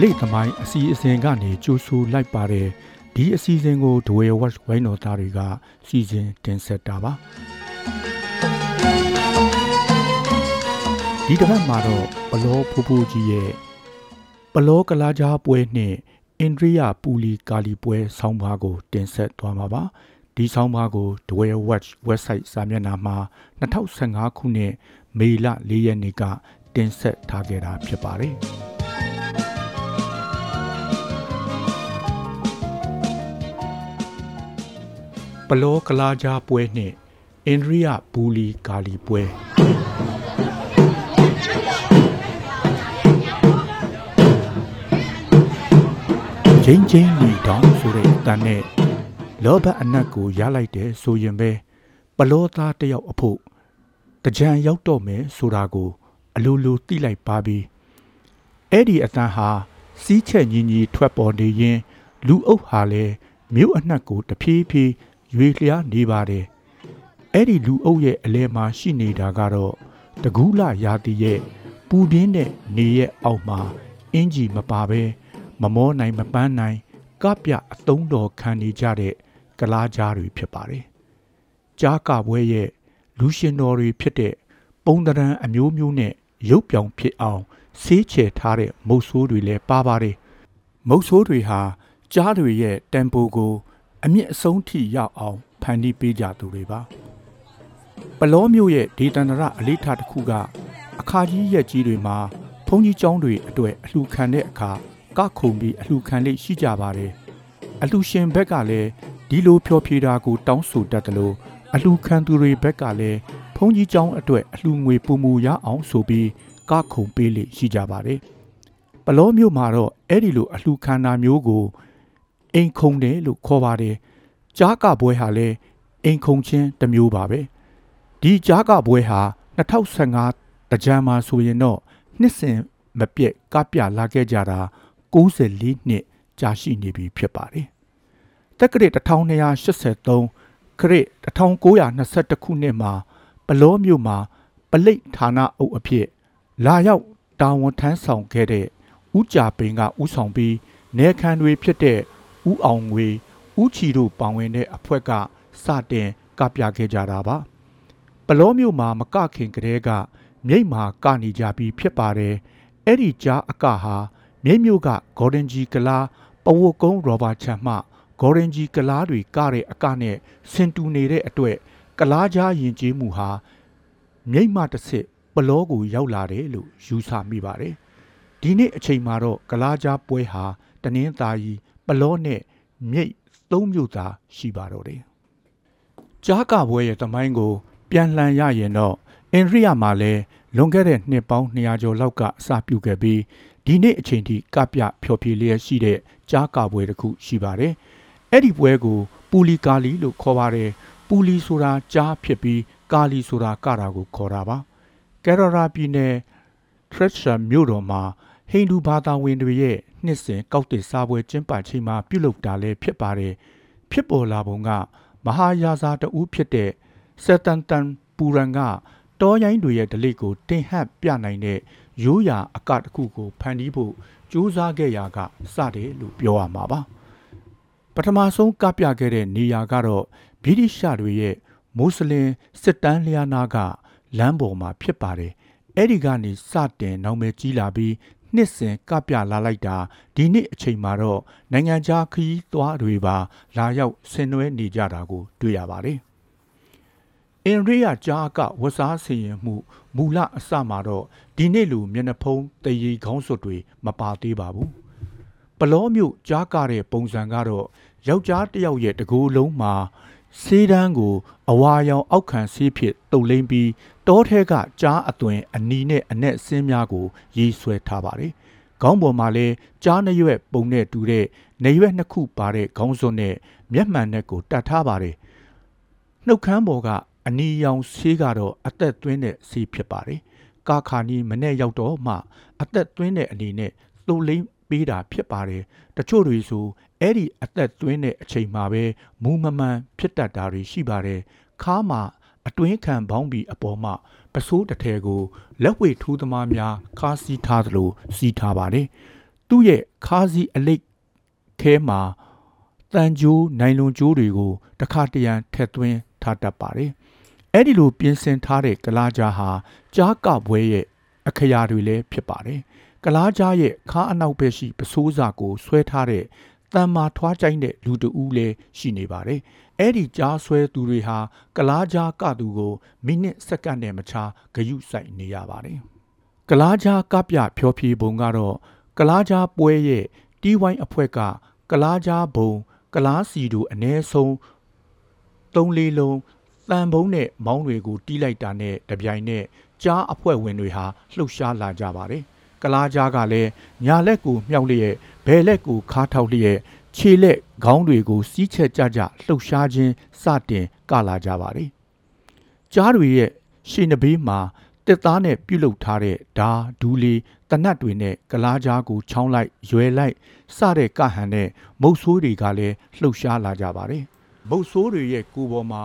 လိသမိုင်းအစီအစဉ်ကနေကြိုးဆူလိုက်ပါတယ်ဒီအစီအစဉ်ကိုဒဝဲဝက်ဝိုင်းတော်သားတွေကစီစဉ်တင်ဆက်တာပါဒီတစ်ပတ်မှာတော့ဘလောဖူဖူကြီးရဲ့ဘလောကလာကြားပွဲနှင့်အိန္ဒြိယပူလီကာလီပွဲဆောင်းပါးကို တင်ဆက်သွားမှာပါဒီဆောင်းပါးကိုဒဝဲ watch website စာမျက်နှာမှာ2015ခုနှစ်မေလ4ရက်နေ့ကတင်ဆက်ထားခဲ့တာဖြစ်ပါတယ် ပလောကလာကြားပွဲနှင့်အိန္ဒြိယဘူလီကာလီပွဲချင်းချင်းလီတောင်ဆိုတဲ့အတန်နဲ့လောဘအနက်ကိုရလိုက်တယ်ဆိုရင်ပဲပလောသားတယောက်အဖို့တကြံရောက်တော့မယ်ဆိုတာကို အလိုလိုသိလိုက်ပါပြီအဲ့ဒီအတန်ဟာစီးချက်ညီညီထွက်ပေါ်နေရင်လူအုပ်ဟာလည်းမြို့အနှက်ကိုတဖြည်းဖြည်း ရွေလျားနေပါတယ်အဲ့ဒီလူအုပ်ရဲ့အလဲမှာရှိနေတာကတော့တကူးလာရာတီရဲ့ပူပြင်းတဲ့နေရဲ့အောက်မှာအင်ကြီးမပါပဲမမောနိုင်မပန်းနိုင်ကပြအတုံးတော်ခံနေကြတဲ့ကလားကြားတွေဖြစ်ပါတယ်ကြားကပွဲရဲ့လူရှင်တော်တွေဖြစ်တဲ့ပုံတရံအမျိုးမျိုးနဲ့ရုပ်ပြောင်ဖြစ်အောင်ဆေးချယ်ထားတဲ့မုတ်ဆိုးတွေလည်းပါပါတယ်မုတ်ဆိုးတွေဟာကြားတွေရဲ့တန်ပိုကို အမြင့်အဆုံးထိရောက်အောင်ဖန်တီးပေးကြသူတွေပါပလောမျိုးရဲ့ဒေသန္တရအလေးထားတစ်ခုကအခါကြီးရက်ကြီးတွေမှာဘုန်းကြီးကျောင်းတွေအတွက်အလှခံတဲ့အခါကခုံပြီးအလှခံလေးရှိကြပါတယ်အလှရှင်ဘက်ကလည်းဒီလိုဖြောဖြေတာကိုတောင်းဆိုတတ်တယ်လို့အလှခံသူတွေဘက်ကလည်းဘုန်းကြီးကျောင်းအတွက်အလှငွေပုံမူရအောင်ဆိုပြီးကခုံပေးလေရှိကြပါတယ်ပလောမျိုးမှာတော့အဲ့ဒီလိုအလှခံတာမျိုးကို အိမ်ခုံတယ်လို့ခေါ်ပါတယ်ကြားကပွဲဟာလည်းအိမ်ခုံချင်းတစ်မျိုးပါပဲဒီကြားကပွဲဟာ2015တကြံမှာဆိုရင်တော့နှစ်စဉ်မပြတ်ကပြလာခဲ့ကြတာ94နှစ်ကြာရှိနေပြီဖြစ်ပါတယ်တက္ကရာ1283ခရစ်1922ခုနှစ်မှာပလောမြို့မှာပလိတ်ဌာနအုပ်အဖြစ်လာရောက်တာဝန်ထမ်းဆောင်ခဲ့တဲ့ဦးကြပင်ကဦးဆောင်ပြီးနေခံတွေဖြစ်တဲ့ ဦးအောင်ငွေဦးချီတို့ပါဝင်တဲ့အဖွဲ့ကစတင်ကပြခဲ့ကြတာပါပလောမြို့မှာမကခင်ကတည်းကမြိတ်မှာကနေကြပြီးဖြစ်ပါတယ်အဲ့ဒီကြားအကဟာမြိတ်မြို့ကဂေါ်ဒန်ဂျီကလာပဝတ်ကုန်းရောဘာချန်မှဂေါ်ဒန်ဂျီကလားတွေက တဲ့အကနဲ့ဆင်တူနေတဲ့အတွက်ကလားကြားယဉ်ကျေးမှုဟာမြိတ်မှတစ်စစ်ပလောကိုရောက်လာတယ်လို့ယူဆမိပါတယ်ဒီနေ့အချိန်မှာတော့ကလားကြားပွဲဟာ တနင်္သာရီပလောနဲ့မြိတ်သုံးမြို့သာရှိပါတော့တယ်ကြားကပွဲရဲ့တမိုင်းကို ပြန်လှန်ရရင်တော့အင်ဒရိယာမှာလည်းလွန်ခဲ့တဲ့နှစ်ပေါင်း200ကျော်လောက်ကအစပြုခဲ့ပြီးဒီနေ့အချိန်ထိကပြဖျော်ဖြေလျက်ရှိတဲ့ကြားကပွဲတစ်ခုရှိပါတယ်အဲ့ဒီပွဲကိုပူလီကာလီလို့ခေါ်ပါတယ်ပူလီဆိုတာကြားဖြစ်ပြီးကာလီဆိုတာကတာကိုခေါ်တာပါကယ်ရိုရာပြည်နယ်ထရက်ရှာမြို့တော်မှာဟိန္ဒူဘာသာဝင်တွေရဲ့ နှစ်စဉ်ကောက်တစ်စားပွဲကျင်းပချိန်မှာပြုလုပ်တာလည်းဖြစ်ပါတယ်ဖြစ်ပေါ်လာပုံက မဟာယာဇာတဦးဖြစ်တဲ့စတန်တန်ပူရန်ကတောရိုင်းတွေရဲ့ဒလိကိုတင်ဟပ်ပြနိုင်တဲ့ရိုးရာအကတစ်ခုကိုဖန်တီးဖို့ကြိုးစားခဲ့ရာကစတယ်လို့ပြောရမှာပါပထမဆုံးကပြခဲ့တဲ့နေရာကတော့ဗြိတိရှတွေရဲ့မွတ်စလင်စစ်တမ်းလျာနာကလမ်းပေါ်မှာဖြစ်ပါတယ်အဲ့ဒီကနေစတင်နောင်မဲကြီးလာပြီး နှစ်စဉ်ကပြလာလိုက်တာဒီနှစ်အချိန်မှာတော့နိုင်ငံခြားခရီးသွားတွေပါ လာရောက်ဆင်နွှဲနေကြတာကို တွေ့ရပါတယ်အင်ရိယကြားကဝစားစီရင်မှုမူလအစမှာတော့ဒီနေ့လူမျက်နှာဖုံးတရီခေါင်းစွပ်တွေမပါသေးပါဘူးပလောမျိုးကြားကတဲ့ပုံစံကတော့ယောက်ျားတစ်ယောက်ရဲ့တကူလုံးမှာဆေးတန်းကို အဝါရောင်အောက်ခံဆေးဖြစ်တုပ်လိမ့်ပြီး တောထဲကကြားအသွင်အနီနဲ့အနက်ဆင်းများကိုရေးဆွဲထားပါတယ်။ခေါင်းပေါ်မှာလည်းကြားနှရွက်ပုံနဲ့တူတဲ့နေရွက်နှစ်ခုပါတဲ့ခေါင်းစွန်းနဲ့မျက်မှန်နဲ့ကိုတတ်ထားပါတယ်။နှုတ်ခမ်းပေါ်ကအနီရောင်ဆေးကတော့အသက်သွင်းတဲ့ဆေးဖြစ်ပါတယ်။ကာခါနီမနဲ့ရောက်တော့မှအသက်သွင်းတဲ့အနေနဲ့လှုပ်လိမ့်ပေးတာဖြစ်ပါတယ်။တချို့တွေဆိုအဲ့ဒီအသက်သွင်းတဲ့အချိန်မှာပဲမူမမှန်ဖြစ်တတ်တာတွေရှိပါတယ်။ခါမှာ အတွင်းခံပေါင်းပြီးအပေါ်မှာပစိုးတစ်ထည်ကိုလက်ဝဲထိုးသမားများခါးစီးထားသလိုစီးထားပါတယ်သူ့ရဲ့ခါးစီအလိတ်ခဲမှာတန်ကြိုးနိုင်လွန်ကြိုးတွေကိုတခါတရံထက်သွင်းထားတတ်ပါတယ်။အဲ့ဒီလိုပြင်ဆင်ထားတဲ့ကလားကြားဟာကြားကပွဲရဲ့အခရာတွေလည်းဖြစ်ပါတယ်။ကလားကြားရဲ့ခါးအနောက်ဘက်ရှိပစိုးစာကိုဆွဲထားတဲ့ တန်မာထွားကြိုင်းတဲ့လူတဦးလည်းရှိနေပါတယ်။အဲ့ဒီကြားဆွဲသူတွေဟာကလားကြားကသူကိုမိနစ်စက္ကန့်နဲ့မခြားဂယုစိုက်နေရပါတယ်။ကလားကြားကပြဖြောဖြေပုံကတော့ကလားကြားပွဲရဲ့တီးဝိုင်းအဖွဲ့ကကလားကြားဘုံကလားစီတို့အ ਨੇ ဆုံး၃လေးလုံးတန်ဘုံနဲ့မောင်းတွေကိုတီးလိုက်တာနဲ့တပြိုင်နက်ကြားအဖွဲ့ဝင်တွေဟာလှုပ်ရှားလာကြပါတယ်။ ကလားကြားကလည်းညာလက်ကိုမြောက်လျက်ဘယ်လက်ကိုခါထောက်လျက်ခြေလက်ခေါင်းတွေကိုစီးချက်ကြကြလှုပ်ရှားခြင်းစတင်ကလာကြပါတယ်။ကြားတွေရဲ့ရှေ့နှဘေးမှာတစ်သားနဲ့ပြုတ်လုထားတဲ့ဓာဒူးလေးတနတ်တွေနဲ့ကလားကြားကိုချောင်းလိုက်ရွယ်လိုက်စတဲ့ကဟန်နဲ့မုတ်ဆိုးတွေကလည်းလှုပ်ရှားလာကြပါတယ်။မုတ်ဆိုးတွေရဲ့ကိုယ်ပေါ်မှာ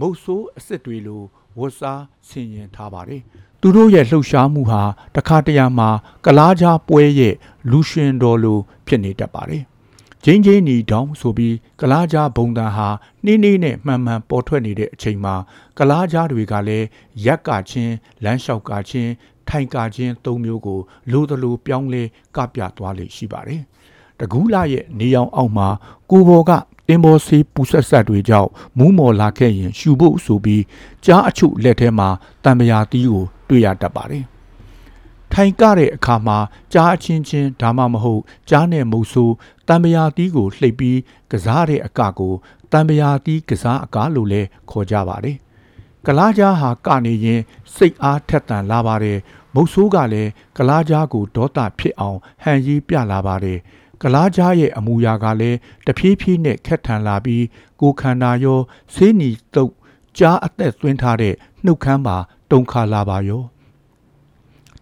မုတ်ဆိုးအစ်စ်တွေလိုဝတ်စားဆင်ရင်ထားပါတယ်။ သူတို့ရဲ့လှုပ်ရှားမှုဟာတခါတရံမှာကလားကြားပွဲရဲ့လူရှင်တော်လိုဖြစ်နေတတ်ပါတယ်။ဂျင်းဂျင်းနီတောင်ဆိုပြီးကလားကြားဘုံတန်ဟာနှင်းနှင်းနဲ့မှန်မှန်ပေါ်ထွက်နေတဲ့အချိန်မှာကလားကြားတွေကလည်းရက်ကချင်းလမ်းလျှောက်ကချင်းထိုင်ကာချင်းသုံးမျိုးကိုလိုသလိုပြောင်းလဲကပြသွားလေရှိပါတယ်။တကူးလာရဲ့နေအောင်အောက်မှာကိုဘော်ကအင်ဘော်ဆေးပူဆက်ဆက်တွေကြောင့်မူးမော်လာခဲ့ရင်ရှူဖို့ဆိုပြီးကြားအချုပ်လက်ထဲမှာတံမယာတီးကို တွေ့ရတတ်ပါတယ်။ထိုင်ကတဲ့အခါမှာကြားအချင်းချင်းဒါမှမဟုတ်ကြားနဲ့မုတ်ဆိုးတံမယာတီးကိုလှိပ်ပြီးကစားတဲ့အကကိုတံမယာတီးကစားအကလို့လည်းခေါ်ကြပါတယ်။ကလားကြားဟာကနေရင်စိတ်အားထက်သန်လာပါတယ်။မုတ်ဆိုးကလည်းကလားကြားကိုဒေါသဖြစ်အောင်ဟန်ရီးပြလာပါတယ်။ကလားကြားရဲ့အမူအရာကလည်းတဖြည်းဖြည်းနဲ့ခက်ထန်လာပြီးကိုယ်ခန္ဓာရောဆေးနီတုပ် ကြားအသက်သွင်းထားတဲ့နှုတ်ခမ်းပါတုန်ခါလာပါရော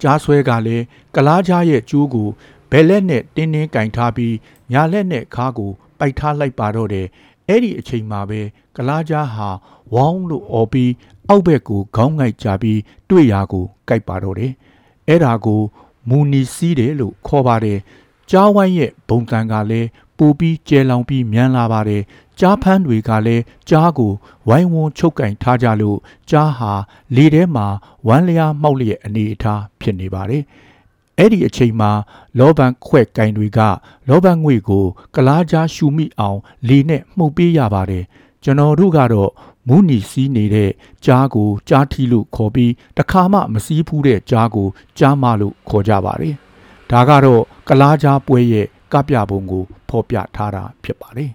ကြားဆွဲကလည်းကလားကြားရဲ့ကျိုးကိုဘယ်လက်နဲ့တင်းတင်းကင်ထားပြီးညာလက်နဲ့ခါကိုပိုက်ထားလိုက်ပါတော့တယ်အဲ့ဒီအချိန်မှာပဲကလားကြားဟာဝေါင်းလို့អော်ပြီးအောက်ဘက်ကိုခေါင်းငိုက်ကြပြီးတွေ့ရာကိုကြိုက်ပါတော့တယ်အဲ့ဒါကိုမူနီစီးတယ်လို့ခေါ်ပါတယ်ကြားဝိုင်းရဲ့ဘုံတန်ကလည်း ပူပြီးကျဲလောင်ပြီးမြန်လာပါတယ်ကြားဖန်းတွေကလည်းကြားကိုဝိုင်းဝန်းချုပ်ကင်ထားကြလို့ကြားဟာလေထဲမှာဝမ်းလျားမှောက်လျက်အနေအထားဖြစ်နေပါတယ်အဲ့ဒီအချိန်မှာလောဘန်ခွဲ့ကင်တွေက လောဘန်ငွေကိုကလားကြားရှူမိအောင် လေနဲ့မှုတ်ပေးရပါတယ်ကျွန်တော်တို့ကတော့မူးနီစီးနေတဲ့ကြားကိုကြားထီလို့ခေါ်ပြီးတခါမှမစီးဘူးတဲ့ကြားကိုကြားမလို့ခေါ်ကြပါတယ်ဒါကတော့ကလားကြားပွဲရဲ့ ကပြပုံကိုဖော်ပြထားတာဖြစ်ပါတယ်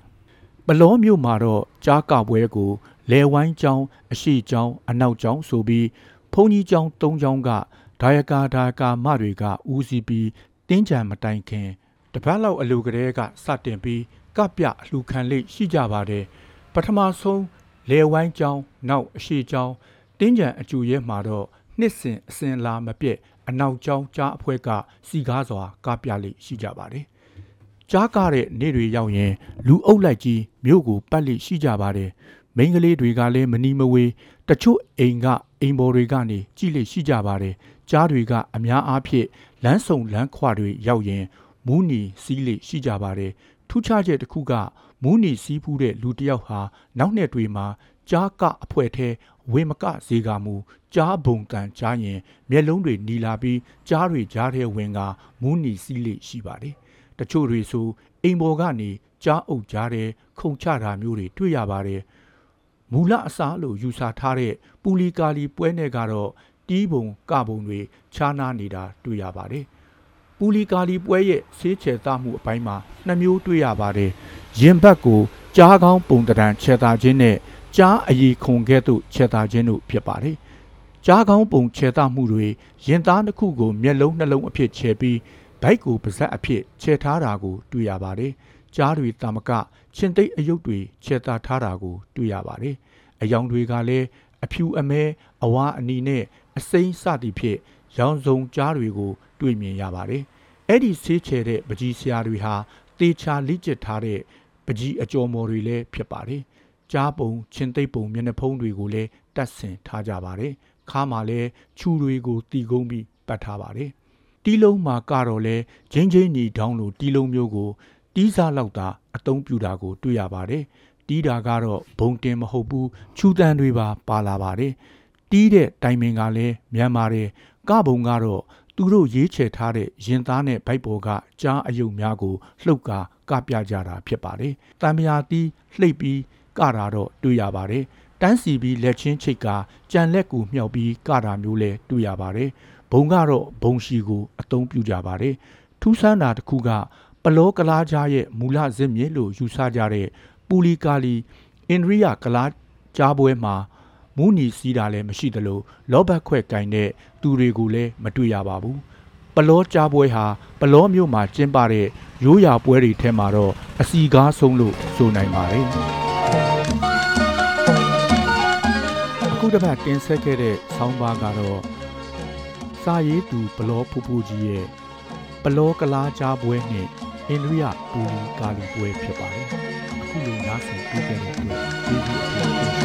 ပလောမြို့မှာတော့ကြားကပွဲကိုလဲဝိုင်းကျောင်းအရှိကျောင်းအနောက်ကျောင်းဆိုပြီးဘုန်းကြီးကျောင်း၃ကျောင်းကဒါယကာဒါယကာမတွေကဦးစီးပြီးတင်းကြံမတိုင်ခင်တပတ်လောက်အလူကလေးကစတင်ပြီးကပြအလှခံလေးရှိကြပါတယ်ပထမဆုံးလဲဝိုင်းကျောင်းနောက်အရှိကျောင်းတင်းကြံအကျူရဲမှာတော့နှစ်စဉ်အစဉ်လာမပြည့်အနောက်ကျောင်းကြားအဖွဲ့ကစီကားစွာကပြလေးရှိကြပါတယ် ကြားကားတဲ့နေ့တွေရောက်ရင်လူအုပ်လိုက်ကြီးမြို့ကိုပတ်လိရှိကြပါတယ်မိန်းကလေးတွေကလည်းမနီမဝေးတချို့အိမ်ကအိမ်ပေါ်တွေကနေကြည့်လိရှိကြပါတယ်ကြားတွေကအများအားဖြင့်လမ်းစုံလမ်းခွတွေရောက်ရင်မူးနီစီးလိရှိကြပါတယ်ထူးခြားချက်တစ်ခုကမူးနီစီးဖူးတဲ့လူတစ်ယောက်ဟာနောက်နှစ်တွေမှာကြားကအဖွဲထဲဝေမကဈေကမူကြားဘုံတန်ကြားရင်မျက်လုံးတွေနီလာပြီးကြားတွေကြားထဲဝင်ကမူးနီစီးလိရှိပါတယ် တချို့တွေဆိုအိမ်ပေါ်ကနေကြားအုပ်ကြားတဲ့ခုံချတာမျိုးတွေတွေ့ရပါတယ်မူလအစားလို့ယူဆထားတဲ့ပူလီကာလီပွဲနဲ့ကတော့တီးပုံကပုံတွေခြားနားနေတာတွေ့ရပါတယ်ပူလီကာလီပွဲရဲ့ဆေးချေသားမှုအပိုင်းမှာနှစ်မျိုးတွေ့ရပါတယ်ရင်ဘတ်ကိုကြားကောင်းပုံတံချေတာခြင်းနဲ့ကြားအည်ခုံကဲ့သို့ချေတာခြင်းတို့ဖြစ်ပါတယ်ကြားကောင်းပုံချေတာမှုတွေရင်သားတစ်ခုကိုမျက်လုံးနှလုံးအဖြစ်ချေပြီး ဘိုက်ကိုပါဇက်အဖြစ်ချေထားတာကို တွေ့ရပါတယ်ကြားတွေတာမကချင်းသိပ်အယုတ်တွေချေတာထားတာကို တွေ့ရပါတယ်အယောင်တွေကလည်းအဖြူအမဲအဝါအနီနဲ့အစိမ်းစသည်ဖြင့်ရောင်စုံကြားတွေကို တွေ့မြင်ရပါတယ်အဲ့ဒီဆေးချေတဲ့ပကြီးဆရာတွေဟာတေချာလိကျစ်ထားတဲ့ပကြီးအကျော်မော်တွေလည်းဖြစ်ပါတယ်ကြားပုံချင်းသိပ်ပုံမျက်နှာဖုံးတွေကိုလည်းတတ်ဆင်ထားကြပါတယ်ခါမှာလည်းခြူတွေကိုတီကုန်းပြီးပတ်ထားပါတယ် တတီးလုံးမှာကတော့လဲဂျင်းချင်းညီဒေါင်းလိုတီးလုံးမျိုးကိုတီးစားလောက်သာအသုံးပြုတာကို တွေ့ရပါတယ်တီးတာကတော့ဘုံတင်မဟုတ်ဘူးချူတန်တွေပါပါလာပါတယ်တီးတဲ့တိုင်ပင်ကလည်းမြန်မာတယ်ကဘုံကတော့သူတို့ရေးချယ်ထားတဲ့ရင်သားနဲ့ဗိုက်ပေါ်ကကြားအယုံများကိုလှုပ်ကာကပြကြတာဖြစ်ပါတယ်တံမြာတီးလှိပ်ပြီးကတာတော့တွေ့ရပါတယ်တန်းစီပြီးလက်ချင်းချိတ်ကကြံလက်ကူမြှောက်ပြီးကတာမျိုးလဲတွေ့ရပါတယ် ဘုံကတော့ဘုံရှိကိုအသုံးပြုကြပါတယ်ထူးဆန်းတာတစ်ခုက ပလောကလားကြားရဲ့မူလဇစ်မြစ်လို့ယူဆကြတဲ့ပူလီကာလီအိန္ဒရိယကလားကြားပွဲမှာမူနီစီးတာလည်းမရှိသလိုလောဘတ်ခွက်ကင်တဲ့သူတွေကိုလည်းမတွေ့ရပါဘူးပလောကြားပွဲဟာပလောမြို့မှာကျင်းပတဲ့ရိုးရာပွဲတွေထဲမှာတော့အစီကားဆုံးလို့ဆိုနိုင်ပါတယ်အခုတစ်ပတ်တင်ဆက်ခဲ့တဲ့ဆောင်းပါးကတော့ စာရေးသူဘလောဖူဖူကြီးရဲ့ပလောကလားကြားပွဲနှင့်အိန္ဒိယပူလီကာလီပွဲဖြစ်ပါတယ်အခုလိုနားဆင်ပြီးခဲ့တဲ့အတွက်ကျေးဇူးအထူး